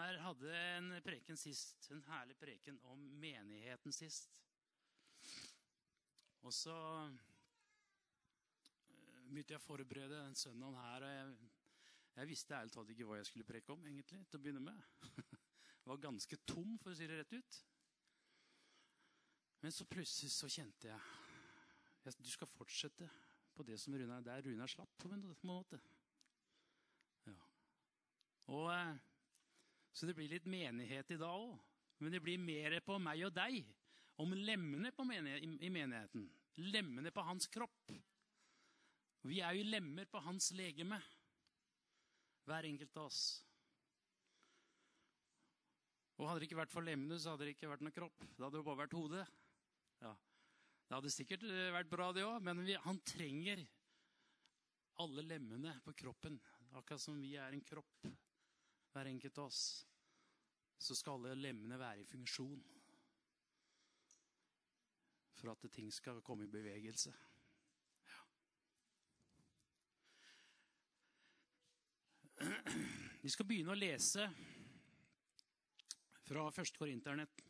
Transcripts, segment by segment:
Runar hadde en preken sist, en herlig preken om menigheten sist. Og så eh, begynte jeg å forberede den søndagen her. og jeg, jeg visste ærlig talt ikke hva jeg skulle preke om, egentlig, til å begynne med. Jeg var ganske tom, for å si det rett ut. Men så plutselig så kjente jeg Du skal fortsette på det som Runa, der Runar slapp, på en måte. Ja. Og, eh, så det blir litt menighet i dag òg. Men det blir mer på meg og deg. Om lemmene menighet, i menigheten. Lemmene på hans kropp. Vi er jo lemmer på hans legeme. Hver enkelt av oss. Og hadde det ikke vært for lemmene, så hadde det ikke vært noen kropp. Det hadde jo bare vært hodet. Ja. Det hadde sikkert eh, vært bra, det òg, men vi, han trenger alle lemmene på kroppen. Akkurat som vi er en kropp, hver enkelt av oss, så skal alle lemmene være i funksjon. For at ting skal komme i bevegelse. Ja. Vi skal begynne å lese fra 1. Korinternett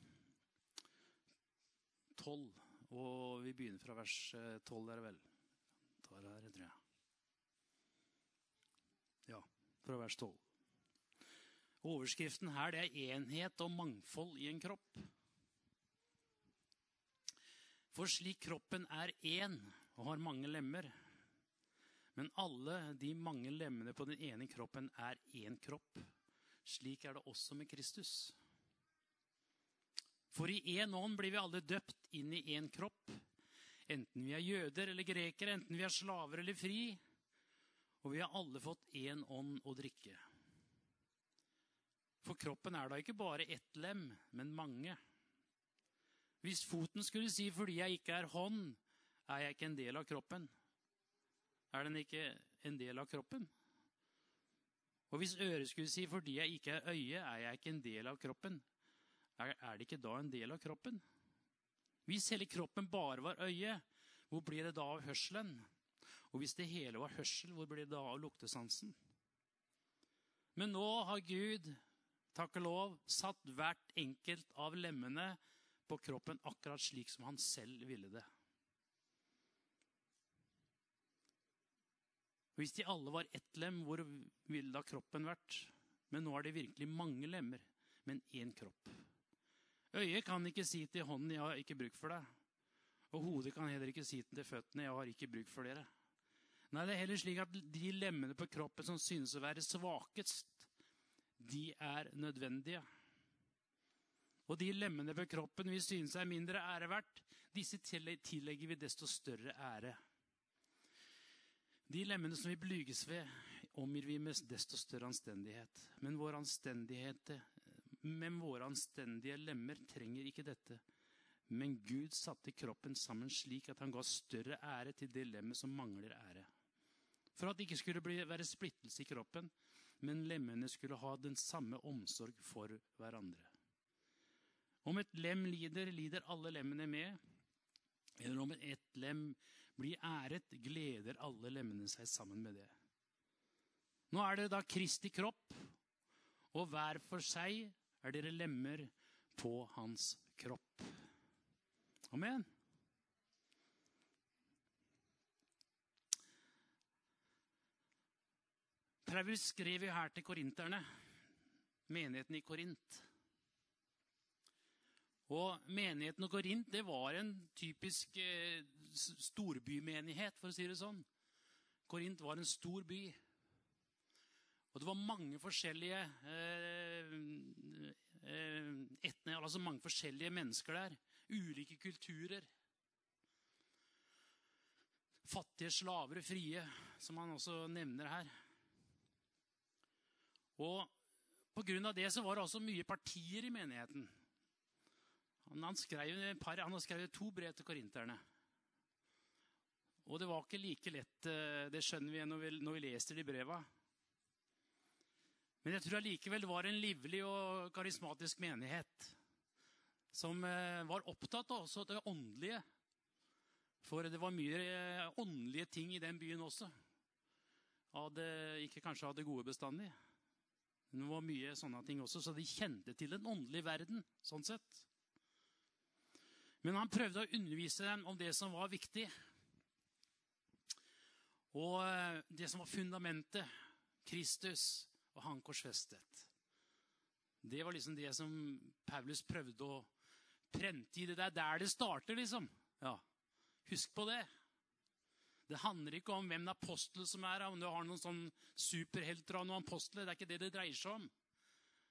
12. Og vi begynner fra vers 12, der vel. Tar her, tror jeg. Ja, fra vers 12. Overskriften her det er 'enhet og mangfold i en kropp'. For slik kroppen er én og har mange lemmer, men alle de mange lemmene på den ene kroppen er én kropp, slik er det også med Kristus. For i én ånd blir vi alle døpt inn i én kropp. Enten vi er jøder eller grekere, enten vi er slaver eller fri. Og vi har alle fått én ånd å drikke. For kroppen er da ikke bare ett lem, men mange. Hvis foten skulle si 'fordi jeg ikke er hånd, er jeg ikke en del av kroppen', er den ikke en del av kroppen? Og hvis øret skulle si 'fordi jeg ikke er øye, er jeg ikke en del av kroppen', er det ikke da en del av kroppen? Hvis hele kroppen bare var øye, hvor blir det da av hørselen? Og hvis det hele var hørsel, hvor blir det da av luktesansen? Men nå har Gud, takk og lov, satt hvert enkelt av lemmene på kroppen akkurat slik som han selv ville det. Hvis de alle var ett lem, hvor ville da kroppen vært? Men nå er det virkelig mange lemmer, men én kropp. Øyet kan ikke si til hånden 'jeg har ikke bruk for deg'. Og hodet kan heller ikke si til føttene 'jeg har ikke bruk for dere'. Nei, det er heller slik at de lemmene på kroppen som synes å være svakest, de er nødvendige. Og de lemmene ved kroppen vi synes er mindre ære verdt, disse tillegger vi desto større ære. De lemmene som vi blyges ved, omgir vi med desto større anstendighet. Men vår anstendighet men våre anstendige lemmer trenger ikke dette. Men Gud satte kroppen sammen slik at han ga større ære til det lemmet som mangler ære. For at det ikke skulle bli, være splittelse i kroppen, men lemmene skulle ha den samme omsorg for hverandre. Om et lem lider, lider alle lemmene med. Eller om et lem blir æret, gleder alle lemmene seg sammen med det. Nå er dere da Kristi kropp, og hver for seg er dere lemmer på hans kropp. Amen. Paulus skrev jo her til korinterne, menigheten i Korint. Og Menigheten i Korint det var en typisk eh, storbymenighet, for å si det sånn. Korint var en stor by. Og det var mange forskjellige eh, eh, etne, altså mange forskjellige mennesker der. Ulike kulturer. Fattige slaver og frie, som han også nevner her. Og Pga. det så var det også mye partier i menigheten. Han, han, skrev, par, han har skrevet to brev til korinterne. Og det var ikke like lett, eh, det skjønner vi når vi, når vi leser de breva. Men jeg tror allikevel det var en livlig og karismatisk menighet som eh, var opptatt av det åndelige. For det var mye eh, åndelige ting i den byen også. Hadde, ikke kanskje hadde gode bestandig. Det var mye sånne ting også, Så de kjente til den åndelige verden. sånn sett. Men han prøvde å undervise dem om det som var viktig. Og eh, det som var fundamentet. Kristus og han korsfestet. Det var liksom det som Paulus prøvde å prente i. Det er der det starter, liksom. Ja, Husk på det. Det handler ikke om hvem apostel som er, om du har noen sånn superhelter av noen apostler. Det er ikke det det dreier seg om.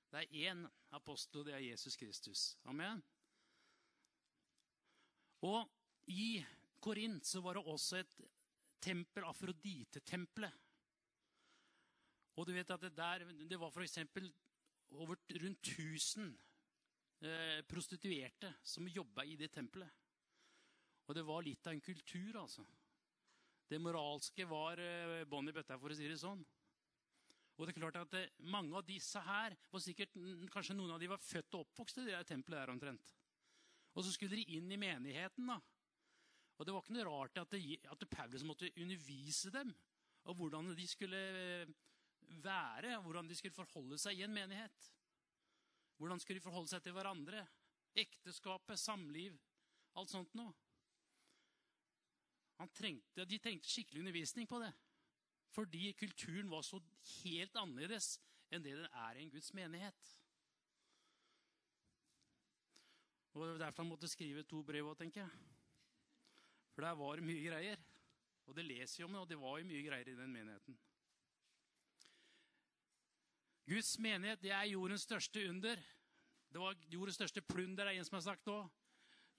Det er én apostel, og det er Jesus Kristus. Amen. Og i Korint så var det også et tempel, Afrodite-tempelet. Og du vet at det der Det var f.eks. over rundt 1000 eh, prostituerte som jobba i det tempelet. Og det var litt av en kultur, altså. Det moralske var eh, bånn i bøtta, for å si det sånn. Og det er klart at eh, Mange av disse her var sikkert, kanskje noen av de var født og oppvokst i det tempelet der omtrent. Og så skulle de inn i menigheten. da. Og Det var ikke noe rart at, det, at Paulus måtte undervise dem om hvordan de skulle eh, være, hvordan de skulle forholde seg i en menighet. Hvordan skulle de forholde seg til hverandre? Ekteskapet, samliv, alt sånt noe. Trengte, de trengte skikkelig undervisning på det. Fordi kulturen var så helt annerledes enn det den er i en Guds menighet. Og Det var derfor han måtte skrive to brev òg, tenker jeg. For der var det mye greier. Og det leser vi om og det var jo mye greier i den menigheten. Guds menighet det er jordens største under. Det var jordens største plunder, er en som har sagt nå.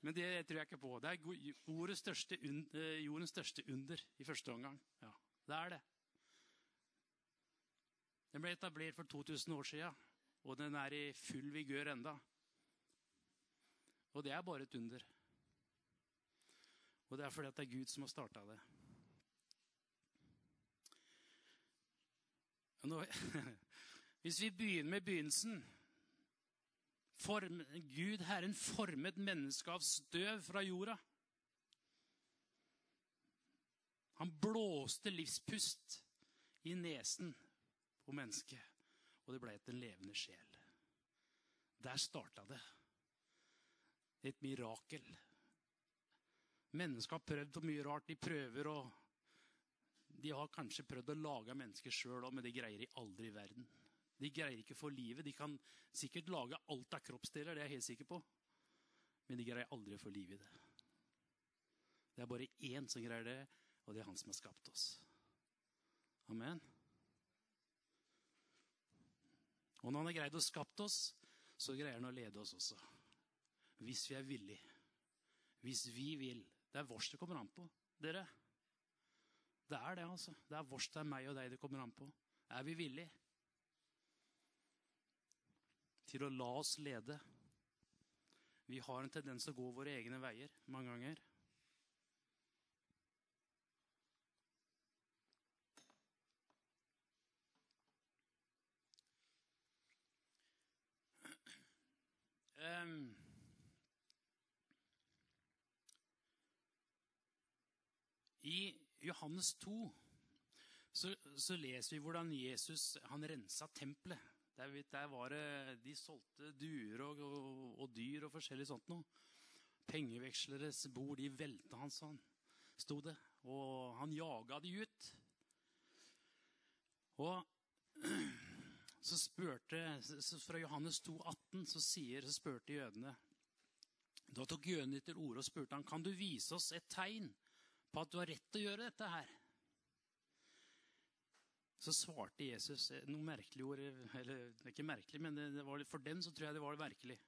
Men det tror jeg ikke på. Det er største, under, jordens største under i første omgang. Ja, det er det. Den ble etablert for 2000 år siden, og den er i full vigør enda. Og det er bare et under. Og det er fordi det er Gud som har starta det. Nå, hvis vi begynner med begynnelsen Form, Gud, Herren, formet mennesket av støv fra jorda. Han blåste livspust i nesen på mennesket, og det ble et en levende sjel. Der starta det. Et mirakel. Mennesker har prøvd på mye rart. De prøver å De har kanskje prøvd å lage mennesker sjøl òg, men det greier de aldri i verden. De greier ikke å få livet. De kan sikkert lage alt av kroppsdeler, det er jeg helt sikker på. Men de greier aldri å få liv i det. Det er bare én som greier det, og det er han som har skapt oss. Amen. Og når han har greid å skapt oss, så greier han å lede oss også. Hvis vi er villige. Hvis vi vil. Det er vårs det kommer an på, dere. Det er det, altså. Det er vårs, det er meg og deg det kommer an på. Er vi villige? Til å la oss lede. Vi har en tendens til å gå våre egne veier mange ganger. Um, I Johannes 2 så, så, leser vi hvordan Jesus han rensa tempelet. Der, der var det, De solgte duer og, og, og, dyr og forskjellig sånt noe. Pengeveksleres bord, de velta han sånn, sto det. Og han jaga de ut. Og så spurte Fra Johannes 2, 18 så, sier, så spurte jødene Da tok jødene til orde og spurte han, kan du vise oss et tegn på at du har rett til å gjøre dette her så svarte Jesus noe merkelig ord Eller det er ikke merkelig, men var, for dem så tror jeg det var det merkelig.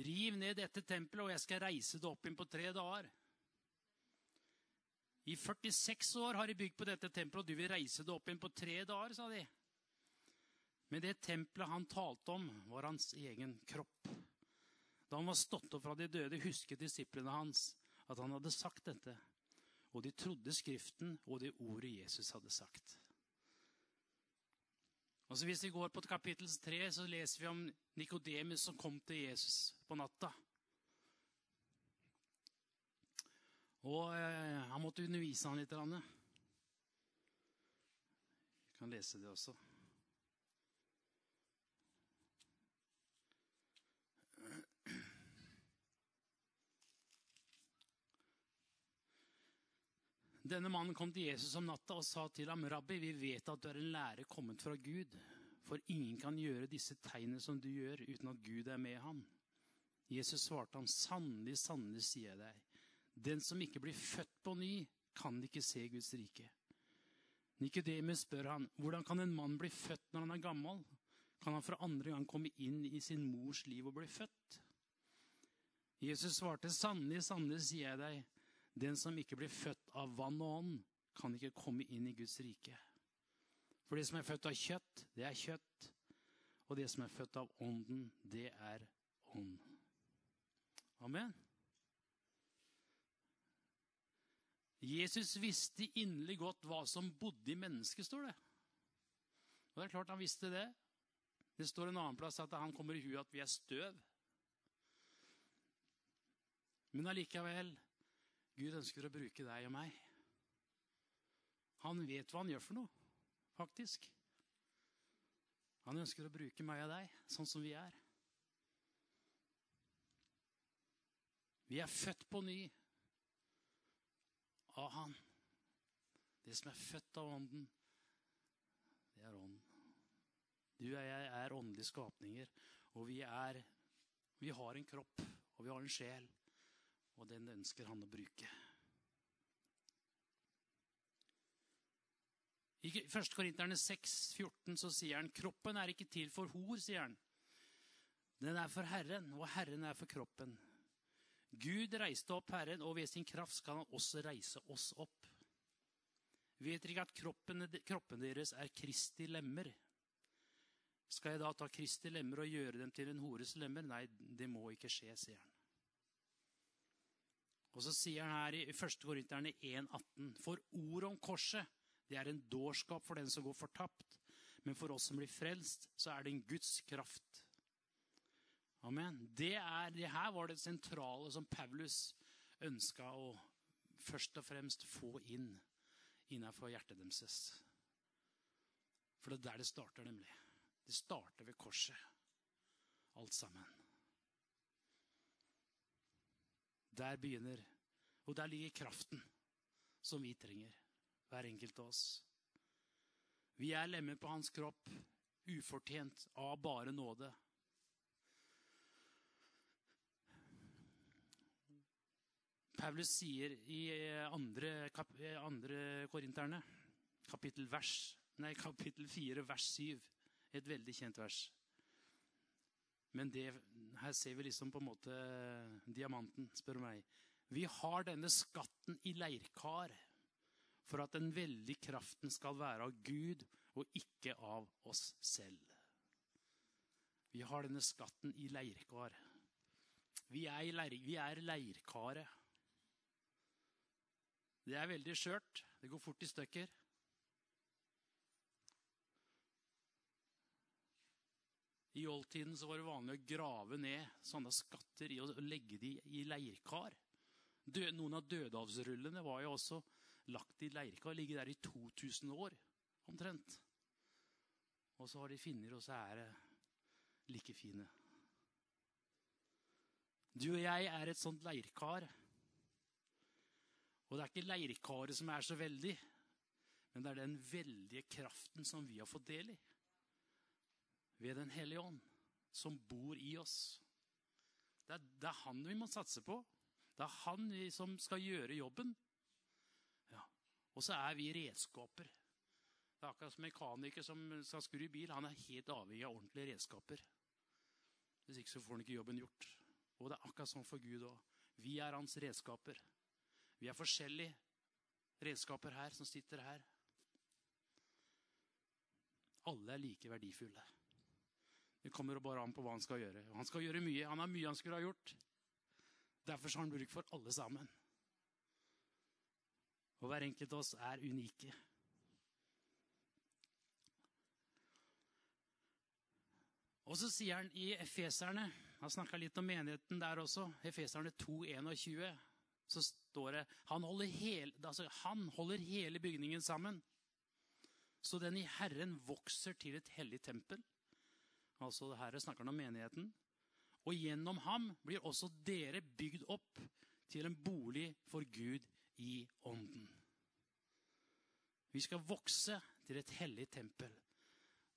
Riv ned dette tempelet, og jeg skal reise det opp inn på tre dager. I 46 år har de bygd på dette tempelet, og du vil reise det opp inn på tre dager, sa de. Men det tempelet han talte om, var hans egen kropp. Da han var stått opp fra de døde, husket disiplene hans at han hadde sagt dette. Og de trodde Skriften og det ordet Jesus hadde sagt. Og så Hvis vi går på kapittel 3, så leser vi om Nikodemus som kom til Jesus på natta. Og eh, han måtte undervise han litt. Jeg kan lese det også. Denne mannen kom til Jesus om natta og sa til ham, 'Rabbi, vi vet at du er en lærer kommet fra Gud.' 'For ingen kan gjøre disse tegnene som du gjør, uten at Gud er med ham.' Jesus svarte ham, 'Sannelig, sannelig, sier jeg deg, den som ikke blir født på ny, kan ikke se Guds rike.' Nikodemus spør han, 'Hvordan kan en mann bli født når han er gammel?' Kan han for andre gang komme inn i sin mors liv og bli født? Jesus svarte, 'Sannelig, sannelig, sier jeg deg, den som ikke blir født av vann og ånd, kan ikke komme inn i Guds rike.' For det som er født av kjøtt, det er kjøtt. Og det som er født av ånden, det er ånd. Amen. Jesus visste inderlig godt hva som bodde i mennesket, står det. Og det er klart han visste det. Det står en annen plass at han kommer i huet at vi er støv. Men allikevel Gud ønsker å bruke deg og meg. Han vet hva han gjør for noe, faktisk. Han ønsker å bruke meg og deg sånn som vi er. Vi er født på ny av Han. Det som er født av Ånden, det er Ånden. Du og jeg er åndelige skapninger, og vi, er, vi har en kropp, og vi har en sjel, og den ønsker han å bruke. I 1. Korinterne 6, 14 så sier han kroppen er ikke til for hor, sier han. Den er for Herren, og Herren er for kroppen. Gud reiste opp Herren, og ved sin kraft skal han også reise oss opp. Vet dere ikke at kroppen, kroppen deres er Kristi lemmer? Skal jeg da ta Kristi lemmer og gjøre dem til en hores lemmer? Nei, det må ikke skje, sier han. Og så sier han her i 1. Korinterne 1,18.: For ordet om korset, det er en dårskap for den som går fortapt. Men for oss som blir frelst, så er det en Guds kraft. Amen. Det, er, det her var det sentrale som Paulus ønska å først og fremst få inn innenfor hjertet deres. For det er der det starter, nemlig. Det starter ved korset, alt sammen. Der begynner Og der ligger kraften som vi trenger, hver enkelt av oss. Vi er lemmer på hans kropp, ufortjent av bare nåde. Paulus sier i andre, andre korinterne, kapittel, vers, nei, kapittel 4, vers 7 et veldig kjent vers. Men det, her ser vi liksom på en måte diamanten, spør du meg. Vi har denne skatten i leirkar for at den veldige kraften skal være av Gud og ikke av oss selv. Vi har denne skatten i leirkar. Vi er, leir, vi er leirkaret. Det er veldig skjørt. Det går fort i stykker. I oldtiden så var det vanlig å grave ned sånne skatter og legge de i leirkar. Noen av dødavsrullene var jo også lagt i leirkar. Ligger der i 2000 år omtrent. Og så har de finner, og så er det like fine. Du og jeg er et sånt leirkar. Og det er ikke leirkaret som er så veldig, men det er den veldige kraften som vi har fått del i ved Den hellige ånd, som bor i oss. Det er, det er, han vi må satse på. Det er han vi som skal gjøre jobben. Ja. Og så er vi redskaper. Det er akkurat som mekaniker som skal skru bil. Han er helt avhengig av ordentlige redskaper. Hvis ikke så får han ikke jobben gjort. Og det er akkurat sånn for Gud òg. Vi er hans redskaper. Vi er forskjellige redskaper her som sitter her. Alle er like verdifulle. Det kommer bare an på hva han skal gjøre. Han skal gjøre mye. Han har mye han skulle ha gjort. Derfor har han bruk for alle sammen. Og hver enkelt av oss er unike. Og så sier han i Efeserne Han snakka litt om menigheten der også. Efeserne 2, 21. Så står det han holder, hele, altså, han holder hele bygningen sammen. Så den i Herren vokser til et hellig tempel Altså her snakker han om menigheten. Og gjennom ham blir også dere bygd opp til en bolig for Gud i ånden. Vi skal vokse til et hellig tempel.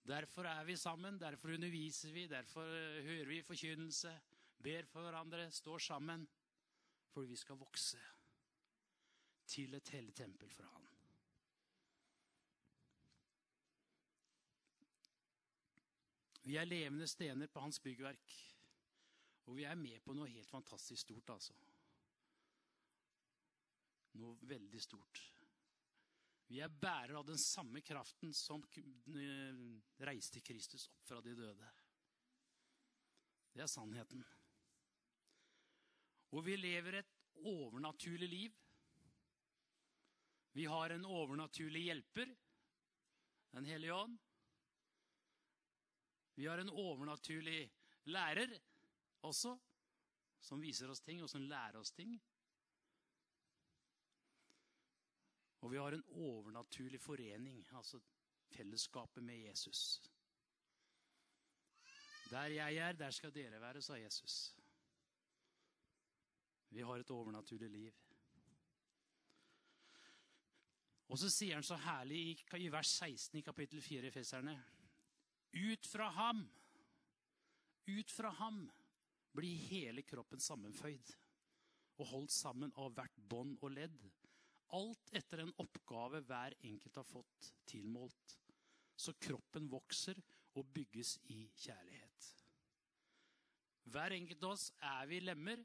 Derfor er vi sammen, derfor underviser vi, derfor hører vi forkynnelse, ber for hverandre, står sammen. For vi skal vokse til et hellig tempel for Han. Vi er levende stener på hans byggverk. Og vi er med på noe helt fantastisk stort, altså. Noe veldig stort. Vi er bærere av den samme kraften som reiste Kristus opp fra de døde. Det er sannheten. Og vi lever et overnaturlig liv. Vi har en overnaturlig hjelper, Den hellige ånd. Vi har en overnaturlig lærer også, som viser oss ting, og som lærer oss ting. Og vi har en overnaturlig forening, altså fellesskapet med Jesus. Der jeg er, der skal dere være, sa Jesus. Vi har et overnaturlig liv. Og så sier han så herlig i, vers 16 i kapittel 4 i Feserne ut fra ham, ut fra ham blir hele kroppen sammenføyd og holdt sammen av hvert bånd og ledd. Alt etter en oppgave hver enkelt har fått tilmålt. Så kroppen vokser og bygges i kjærlighet. Hver enkelt av oss er vi lemmer,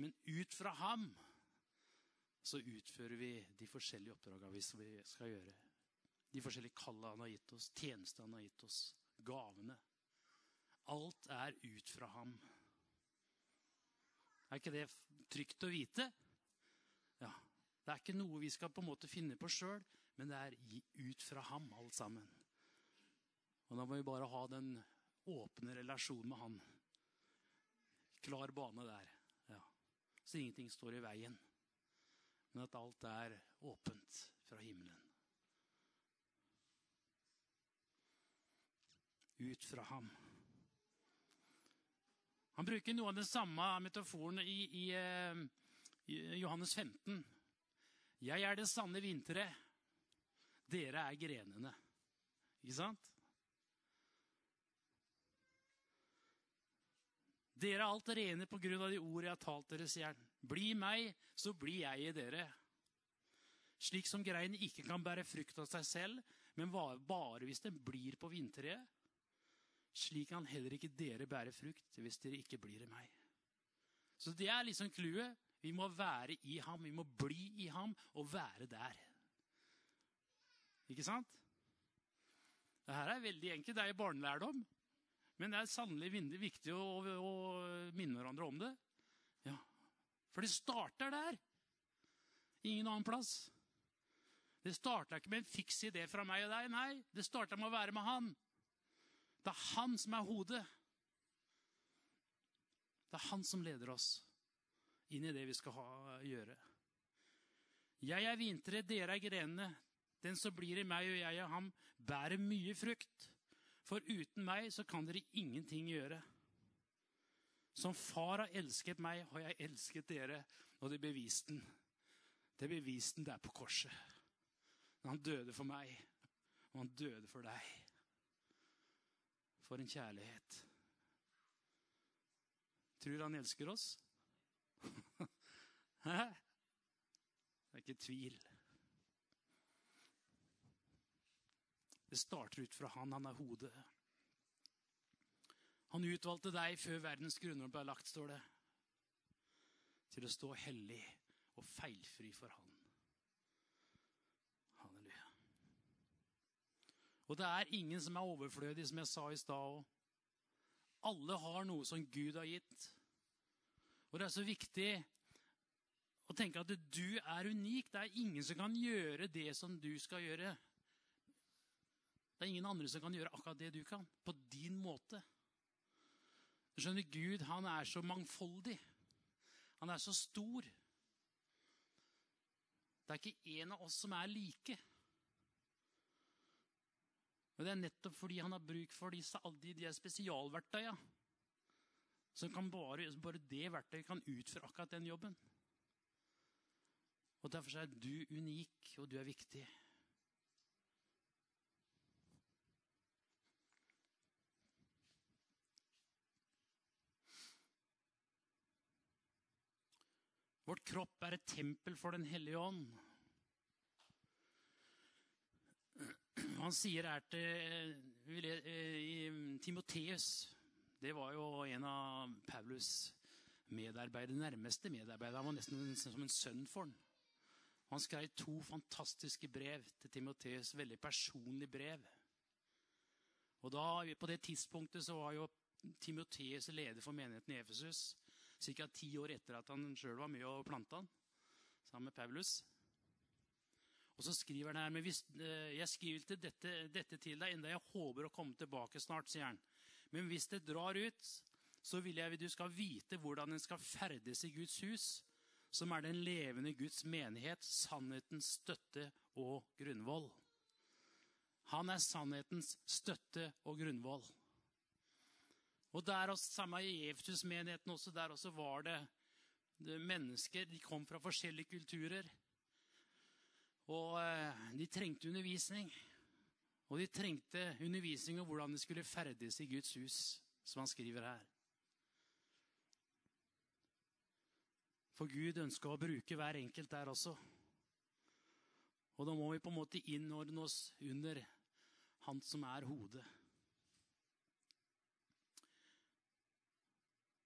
men ut fra ham så utfører vi de forskjellige oppdragene vi skal gjøre. De forskjellige kallene han har gitt oss, tjenestene han har gitt oss gavene. Alt er ut fra ham. Er ikke det trygt å vite? Ja. Det er ikke noe vi skal på en måte finne på sjøl, men det er ut fra ham, alt sammen. Og da må vi bare ha den åpne relasjonen med han. Klar bane der. Ja. Så ingenting står i veien. Men at alt er åpent fra himmelen. Ut fra ham. Han bruker noe av den samme metaforen i, i, eh, i Johannes 15. Jeg er det sanne vinteret. Dere er grenene. Ikke sant? Dere er alt rene på grunn av de ord jeg har talt dere, sier han. Bli meg, så blir jeg i dere. Slik som greinen ikke kan bære frukt av seg selv, men bare hvis den blir på vintreet, slik kan heller ikke dere bære frukt hvis dere ikke blir i meg. Så det er liksom clouet. Vi må være i ham, vi må bli i ham og være der. Ikke sant? Dette er veldig enkelt. Det er barnelærdom. Men det er sannelig viktig å, å, minne hverandre om det. Ja. For det starter der. Ingen annen plass. Det starta ikke med en fiks idé fra meg og deg. Nei, det starta med å være med Han. Det er han som er hodet. Det er han som leder oss inn i det vi skal ha, gjøre. Jeg er vinteret, dere er grenene. Den som blir i meg og jeg og ham, bærer mye frukt. For uten meg så kan dere ingenting gjøre. Som far har elsket meg, har jeg elsket dere. Og det beviste den. Det beviste den der på korset. Han døde for meg, og han døde for deg. For en kjærlighet. Tror han elsker oss? Hæ? Det er ikke tvil. Det starter ut fra han. Han er hodet. Han utvalgte deg før verdens grunner ble lagt, står det. Til å stå hellig og feilfri for han. Og det er ingen som er overflødig, som jeg sa i stad Alle har noe som Gud har gitt. Og det er så viktig å tenke at du er unik. Det er ingen som kan gjøre det som du skal gjøre. Det er ingen andre som kan gjøre akkurat det du kan, på din måte. Du skjønner, Gud han er så mangfoldig. Han er så stor. Det er ikke en av oss som er like. Men det er nettopp fordi han har bruk for disse, de, de spesialverktøyene. Så bare, bare, det verktøyet kan utføre akkurat den jobben. Og Derfor er du unik, og du er viktig. Vårt kropp er et tempel for Den hellige ånd. Han sier her til Timoteus Det var jo en av Paulus' medarbeidere, nærmeste medarbeidere. Han var nesten som en sønn for ham. Han skrev to fantastiske brev til Timoteus. Veldig personlige brev. Og da, På det tidspunktet så var jo Timoteus leder for menigheten i Efesus. Ca. ti år etter at han sjøl var med og planta den sammen med Paulus. Og så skriver han her men hvis, eh, Jeg skriver til dette, dette til deg, enda jeg håper å komme tilbake snart, sier han. Men hvis det drar ut, så vil jeg at du skal vite hvordan en skal ferdes i Guds hus, som er den levende Guds menighet, sannhetens støtte og grunnvoll. Han er sannhetens støtte og grunnvoll. Og der også, Samme i Eftus-menigheten også, der også var det, det, mennesker. De kom fra forskjellige kulturer. Og eh, de trengte undervisning. Og de trengte undervisning om hvordan de skulle ferdes i Guds hus, som han skriver her. For Gud ønska å bruke hver enkelt der også. Og da må vi på en måte innordne oss under Han som er hodet.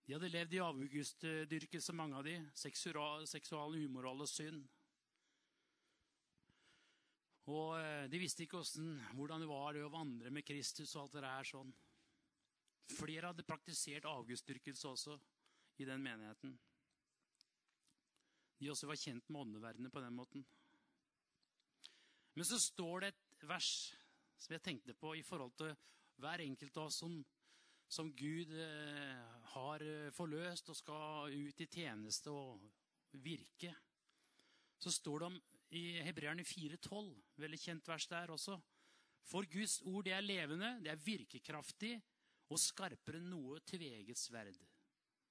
De hadde levd i avgustdyrkelse, mange av de. Seksual, seksual og synd. Og eh, de visste ikke hvordan, det var å vandre med Kristus og alt det der sånn. Flere hadde praktisert avgudsdyrkelse også i den menigheten. De også var kjent med åndeverdenen på den måten. Men så står det et vers som jeg tenkte på i forhold til hver enkelt av oss som som Gud eh, har eh, forløst og skal ut i tjeneste og virke. Så står det om i Hebreerne 4,12, veldig kjent vers der også. For Guds ord det er levende, det er virkekraftig og skarpere enn noe tveget sverd.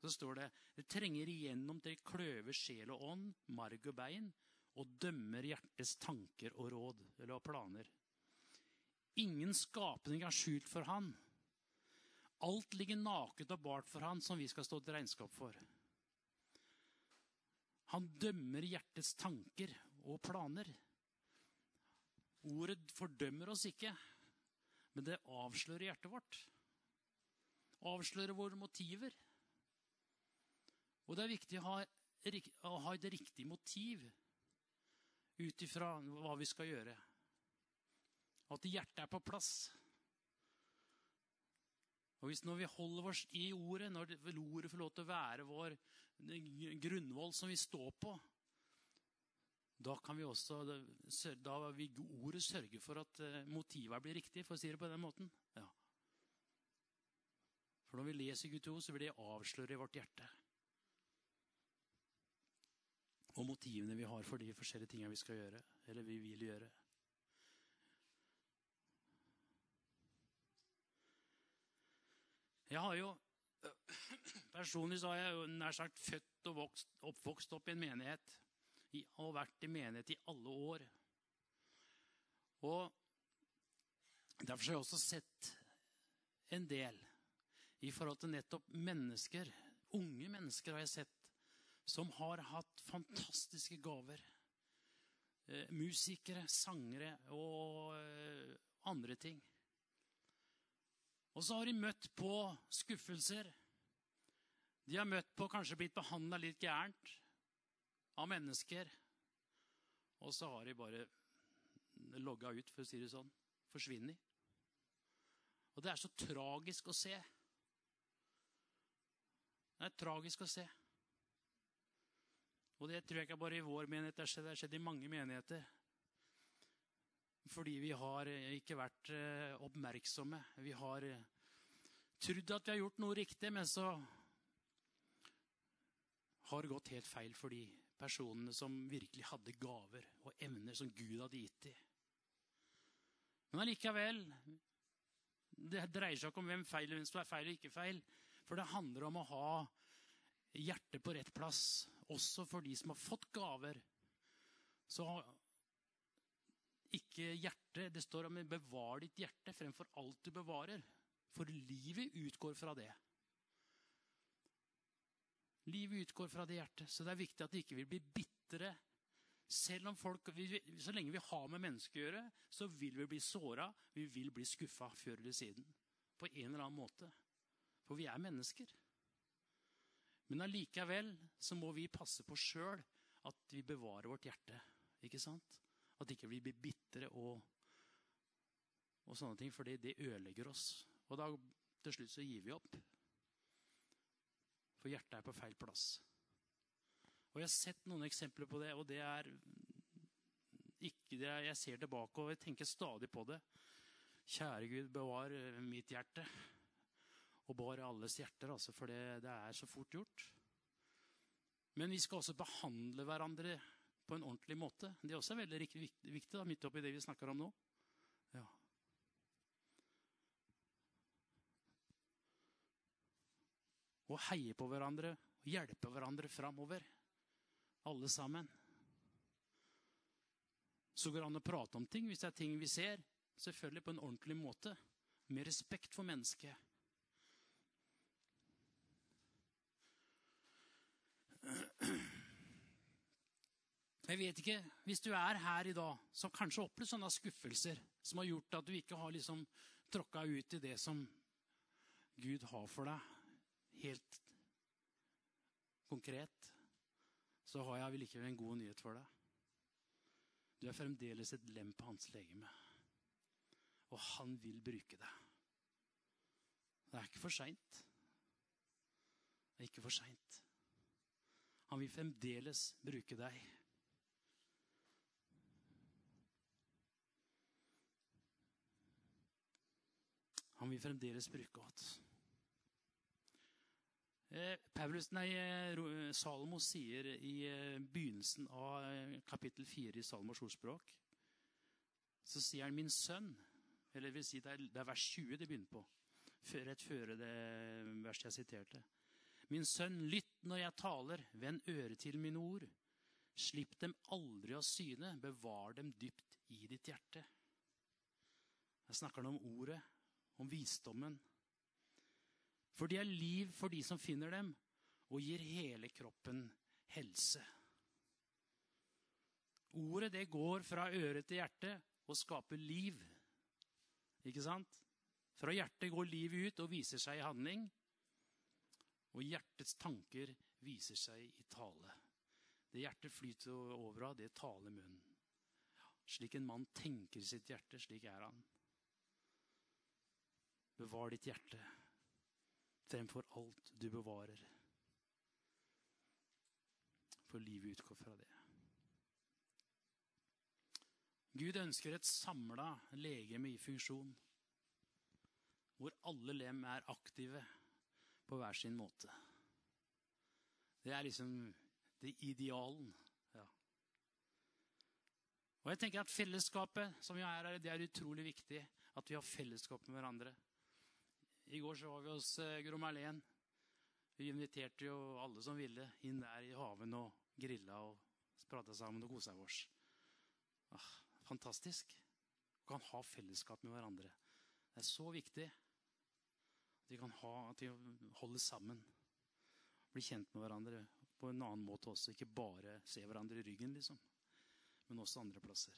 Så står det det trenger igjennom til kløver sjel og ånd, marg og bein, og dømmer hjertets tanker og råd eller planer. Ingen skapning er skjult for Han. Alt ligger naket og bart for han som vi skal stå til regnskap for. Han dømmer hjertets tanker og planer. Ordet fordømmer oss ikke, men det avslører hjertet vårt. Avslører våre motiver. Og det er viktig å ha, et riktig motiv ut ifra hva vi skal gjøre. At hjertet er på plass. Og hvis Når vi holder oss i ordet, når ordet får lov til å være vår grunnvoll som vi står på, da kan vi også da vil ordet sørge for at eh, motivet blir riktig, for å si det på den måten. Ja. For når vi leser Guds ord, så vil det avsløre vårt hjerte. Og motivene vi har for de forskjellige tingene vi skal gjøre, eller vi vil gjøre. Jeg har jo Personlig så har jeg nær sagt født og vokst, oppvokst opp i en menighet. Og vært i menighet i alle år. Og Derfor har jeg også sett en del i forhold til nettopp mennesker. Unge mennesker har jeg sett som har hatt fantastiske gaver. Eh, musikere, sangere og eh, andre ting. Og så har de møtt på skuffelser. De har møtt på kanskje blitt behandla litt gærent av mennesker. Og så har de bare logga ut, for å si det sånn. Forsvunnet. Og det er så tragisk å se. Det er tragisk å se. Og det tror jeg ikke bare i vår menighet. Det har skjedd i mange menigheter. Fordi vi har ikke vært eh, oppmerksomme. Vi har eh, trodd at vi har gjort noe riktig, men så har det gått helt feil for de personene som virkelig hadde gaver og evner som Gud hadde gitt dem. Men allikevel Det dreier seg ikke om hvem, feil, hvem som er feil og ikke feil. For det handler om å ha hjertet på rett plass. Også for de som har fått gaver. Så ikke hjertet. Det står om 'bevar ditt hjerte' fremfor alt du bevarer. For livet utgår fra det. Livet utgår fra det hjertet, så det er viktig at det ikke vil bli bitre. Selv om folk, Så lenge vi har med mennesker å gjøre, så vil vi bli såra, vi vil bli skuffa før eller siden. På en eller annen måte. For vi er mennesker. Men allikevel så må vi passe på sjøl at vi bevarer vårt hjerte. Ikke sant? At ikke vi blir bitre og, og sånne ting, for det, ødelegger oss. Og da til slutt så gir vi opp. For hjertet er på feil plass. Og Jeg har sett noen eksempler på det, og det er ikke det Jeg ser tilbake og jeg tenker stadig på det. Kjære Gud, bevar mitt hjerte. Og bar alles hjerter, altså, for det, det er så fort gjort. Men vi skal også behandle hverandre på en ordentlig måte. Det er også veldig viktig da, midt oppi det vi snakker om nå. Å heie på hverandre og hjelpe hverandre framover. Alle sammen. Så går det an å prate om ting hvis det er ting vi ser. Selvfølgelig på en ordentlig måte. Med respekt for mennesket. Jeg vet ikke, Hvis du er her i dag, som kanskje opplevd sånne skuffelser som har gjort at du ikke har liksom tråkka ut i det som Gud har for deg, helt konkret, så har jeg likevel en god nyhet for deg. Du er fremdeles et lem på hans legeme. Og han vil bruke deg. Det er ikke for seint. Det er ikke for seint. Han vil fremdeles bruke deg. Han vil fremdeles bruke oss. Eh, Paulus, nei, eh, Salomo sier i eh, begynnelsen av kapittel 4 i Salomos ordspråk Så sier han 'min sønn'. Eller vil si, det er, det er vers 20 det begynner på. Rett før det verset jeg siterte. Min sønn, lytt når jeg taler, vend øret til mine ord. Slipp dem aldri av syne, bevar dem dypt i ditt hjerte. Jeg snakker nå om ordet, om visdommen. For de er liv for de som finner dem, og gir hele kroppen helse. Ordet det går fra øre til hjerte og skaper liv. Ikke sant? Fra hjertet går livet ut og viser seg i handling. Og hjertets tanker viser seg i tale. Det hjertet flyter over av, det taler munnen. Slik en mann tenker i sitt hjerte, slik er han. Bevar ditt hjerte fremfor alt du bevarer. For livet utgår fra det. Gud ønsker et samla legeme i funksjon, hvor alle lem er aktive på hver sin måte. Det er liksom det idealen. Ja. Og jeg tenker at Fellesskapet som vi er her, det er utrolig viktig. At vi har fellesskap med hverandre. I går så var vi hos uh, Gro Merlén. Vi inviterte jo alle som ville, inn der i haven og grilla og prata sammen og kosa oss. Ah, fantastisk. Vi kan ha fellesskap med hverandre. Det er så viktig at vi kan ha, at vi holder sammen. Bli kjent med hverandre på en annen måte også. Ikke bare se hverandre i ryggen, liksom. Men også andre plasser.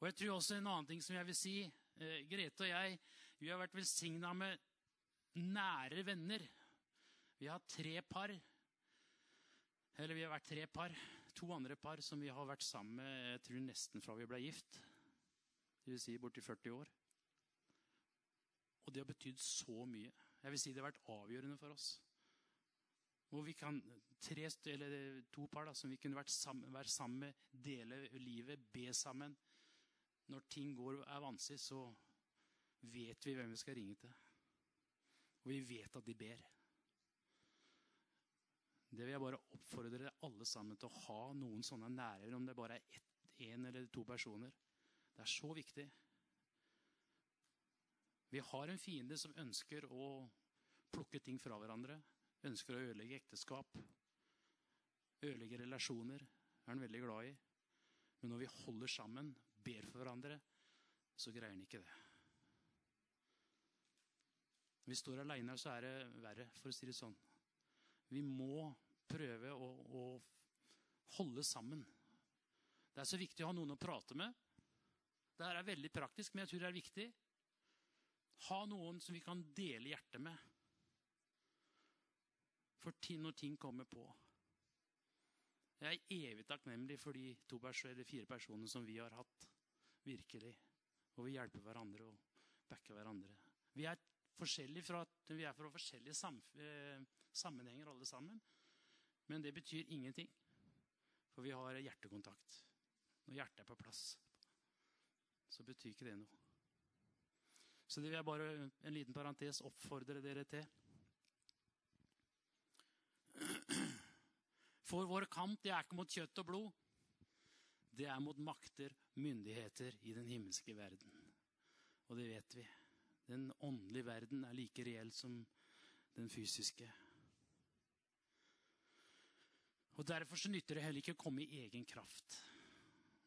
Og jeg tror også en annen ting som jeg vil si. Eh, Grete og jeg vi har vært velsigna med nære venner. Vi har tre par. Eller vi har vært tre par. To andre par som vi har vært sammen med jeg tror nesten fra vi ble gift. Det vil si borti 40 år. Og det har betydd så mye. Jeg vil si det har vært avgjørende for oss. Hvor vi kan, tre, eller To par da, som vi kunne vært sammen, være sammen med, dele livet, be sammen. Når ting går, er vanskelig, så vet vi hvem vi skal ringe til. Og vi vet at de ber. Det vil jeg bare oppfordre alle sammen til å ha noen sånne nærere, om det bare er én eller to personer. Det er så viktig. Vi har en fiende som ønsker å plukke ting fra hverandre. Ønsker å ødelegge ekteskap. Ødelegge relasjoner. Er han veldig glad i. Men når vi holder sammen, ber for hverandre, så greier han ikke det. Vi står aleine, så er det verre, for å si det sånn. Vi må prøve å, å holde sammen. Det er så viktig å ha noen å prate med. Det her er veldig praktisk, men jeg tror det er viktig. Ha noen som vi kan dele hjertet med. For når ting kommer på. Jeg er evig takknemlig for de to eller fire personene som vi har hatt. Virkelig. Og vi hjelper hverandre og backer hverandre. Vi er forskjellige fra, vi er fra forskjellige eh, sammenhenger, alle sammen. Men det betyr ingenting. For vi har hjertekontakt. Når hjertet er på plass, så betyr ikke det noe. Så det vil jeg bare en liten parentes oppfordre dere til. For vår kamp det er ikke mot kjøtt og blod. Det er mot makter, myndigheter i den himmelske verden. Og det vet vi. Den åndelige verden er like reell som den fysiske. Og Derfor så nytter det heller ikke å komme i egen kraft.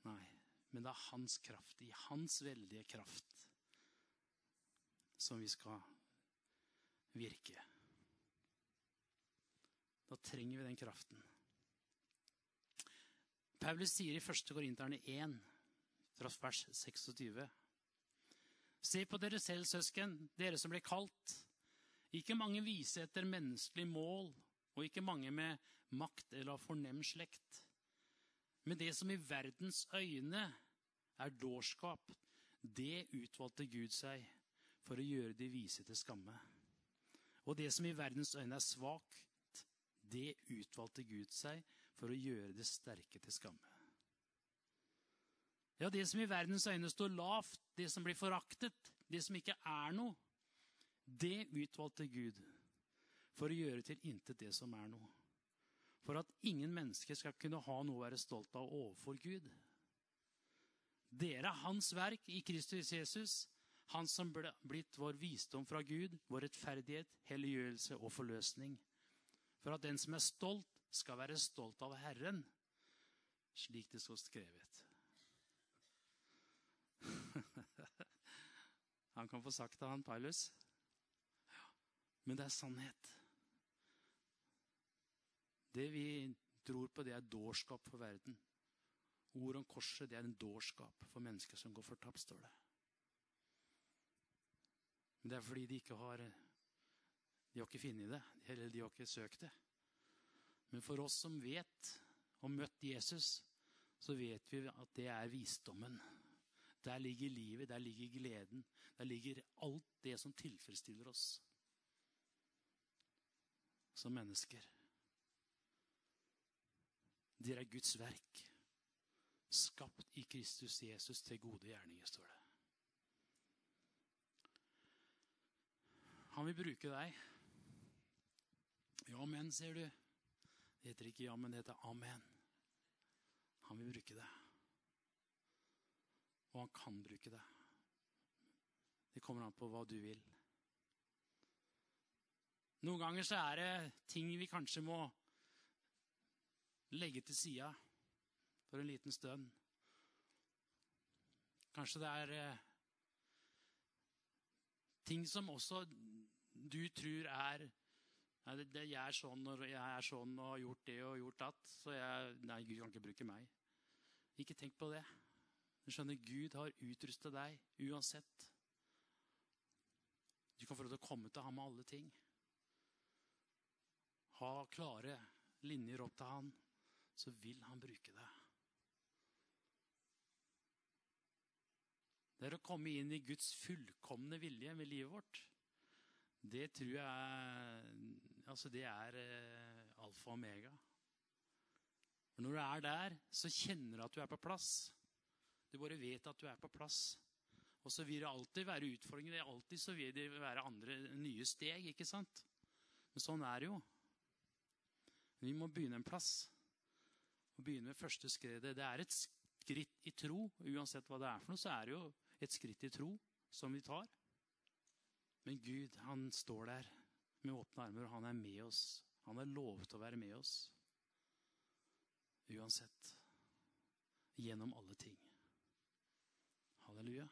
Nei, men det er hans kraft, i hans veldige kraft, som vi skal virke. Da trenger vi den kraften. Paulus sier i 1. Korinterne 1, fra vers 26. Se på dere selv, søsken, dere som ble kalt. Ikke mange vise etter menneskelig mål, og ikke mange med makt eller av fornem slekt. Men det som i verdens øyne er dårskap, det utvalgte Gud seg for å gjøre de vise til skamme. Og det som i verdens øyne er svakt, det utvalgte Gud seg for å gjøre det sterke til skamme. Ja, det som i verdens øyne står lavt, det som blir foraktet, det som ikke er noe, det utvalgte Gud for å gjøre til intet det som er noe. For at ingen mennesker skal kunne ha noe å være stolt av overfor Gud. Dere er Hans verk i Kristus Jesus, Han som ble blitt vår visdom fra Gud, vår rettferdighet, helliggjørelse og forløsning. For at den som er stolt, skal være stolt av Herren, slik det står skrevet. Han kan få sagt det, han Paulus. Ja, men det er sannhet. Det vi tror på, det er dårskap for verden. Ord om korset det er en dårskap for mennesker som går fortapt, står det. Men det er fordi de ikke har De har ikke funnet det, eller de har ikke søkt det. Men for oss som vet og møtt Jesus, så vet vi at det er visdommen. Der ligger livet, der ligger gleden. Der ligger alt det som tilfredsstiller oss som mennesker. Dere er Guds verk, skapt i Kristus Jesus til gode gjerninger, står det. Han vil bruke deg. Ja, men, sier du. Det heter ikke ja, men det heter amen. Han vil bruke det. Og han kan bruke det. Det kommer an på hva du vil. Noen ganger så er det ting vi kanskje må legge til sida for en liten stund. Kanskje det er eh, ting som også du tror er Nei, det, jeg er sånn og jeg er sånn og har gjort det og gjort at Så jeg Nei, Gud kan ikke bruke meg. Ikke tenk på det. Du skjønner, Gud har utrustet deg uansett. Du kan få lov til å komme til ham med alle ting. Ha klare linjer opp til han, så vil han bruke deg. Det er å komme inn i Guds fullkomne vilje med livet vårt. Det tror jeg altså det er eh, alfa og omega. når du er der, så kjenner du at du er på plass. Du bare vet at du er på plass. Og så vil det alltid være utfordringer. Alltid så vil det være andre nye steg. ikke sant? Men sånn er det jo. Vi må begynne en plass. Og begynne med første skredet. Det er et skritt i tro. Uansett hva det er for noe, så er det jo et skritt i tro som vi tar. Men Gud, han står der med åpne armer, og han er med oss. Han har lovet å være med oss. Uansett. Gjennom alle ting. Hallelujah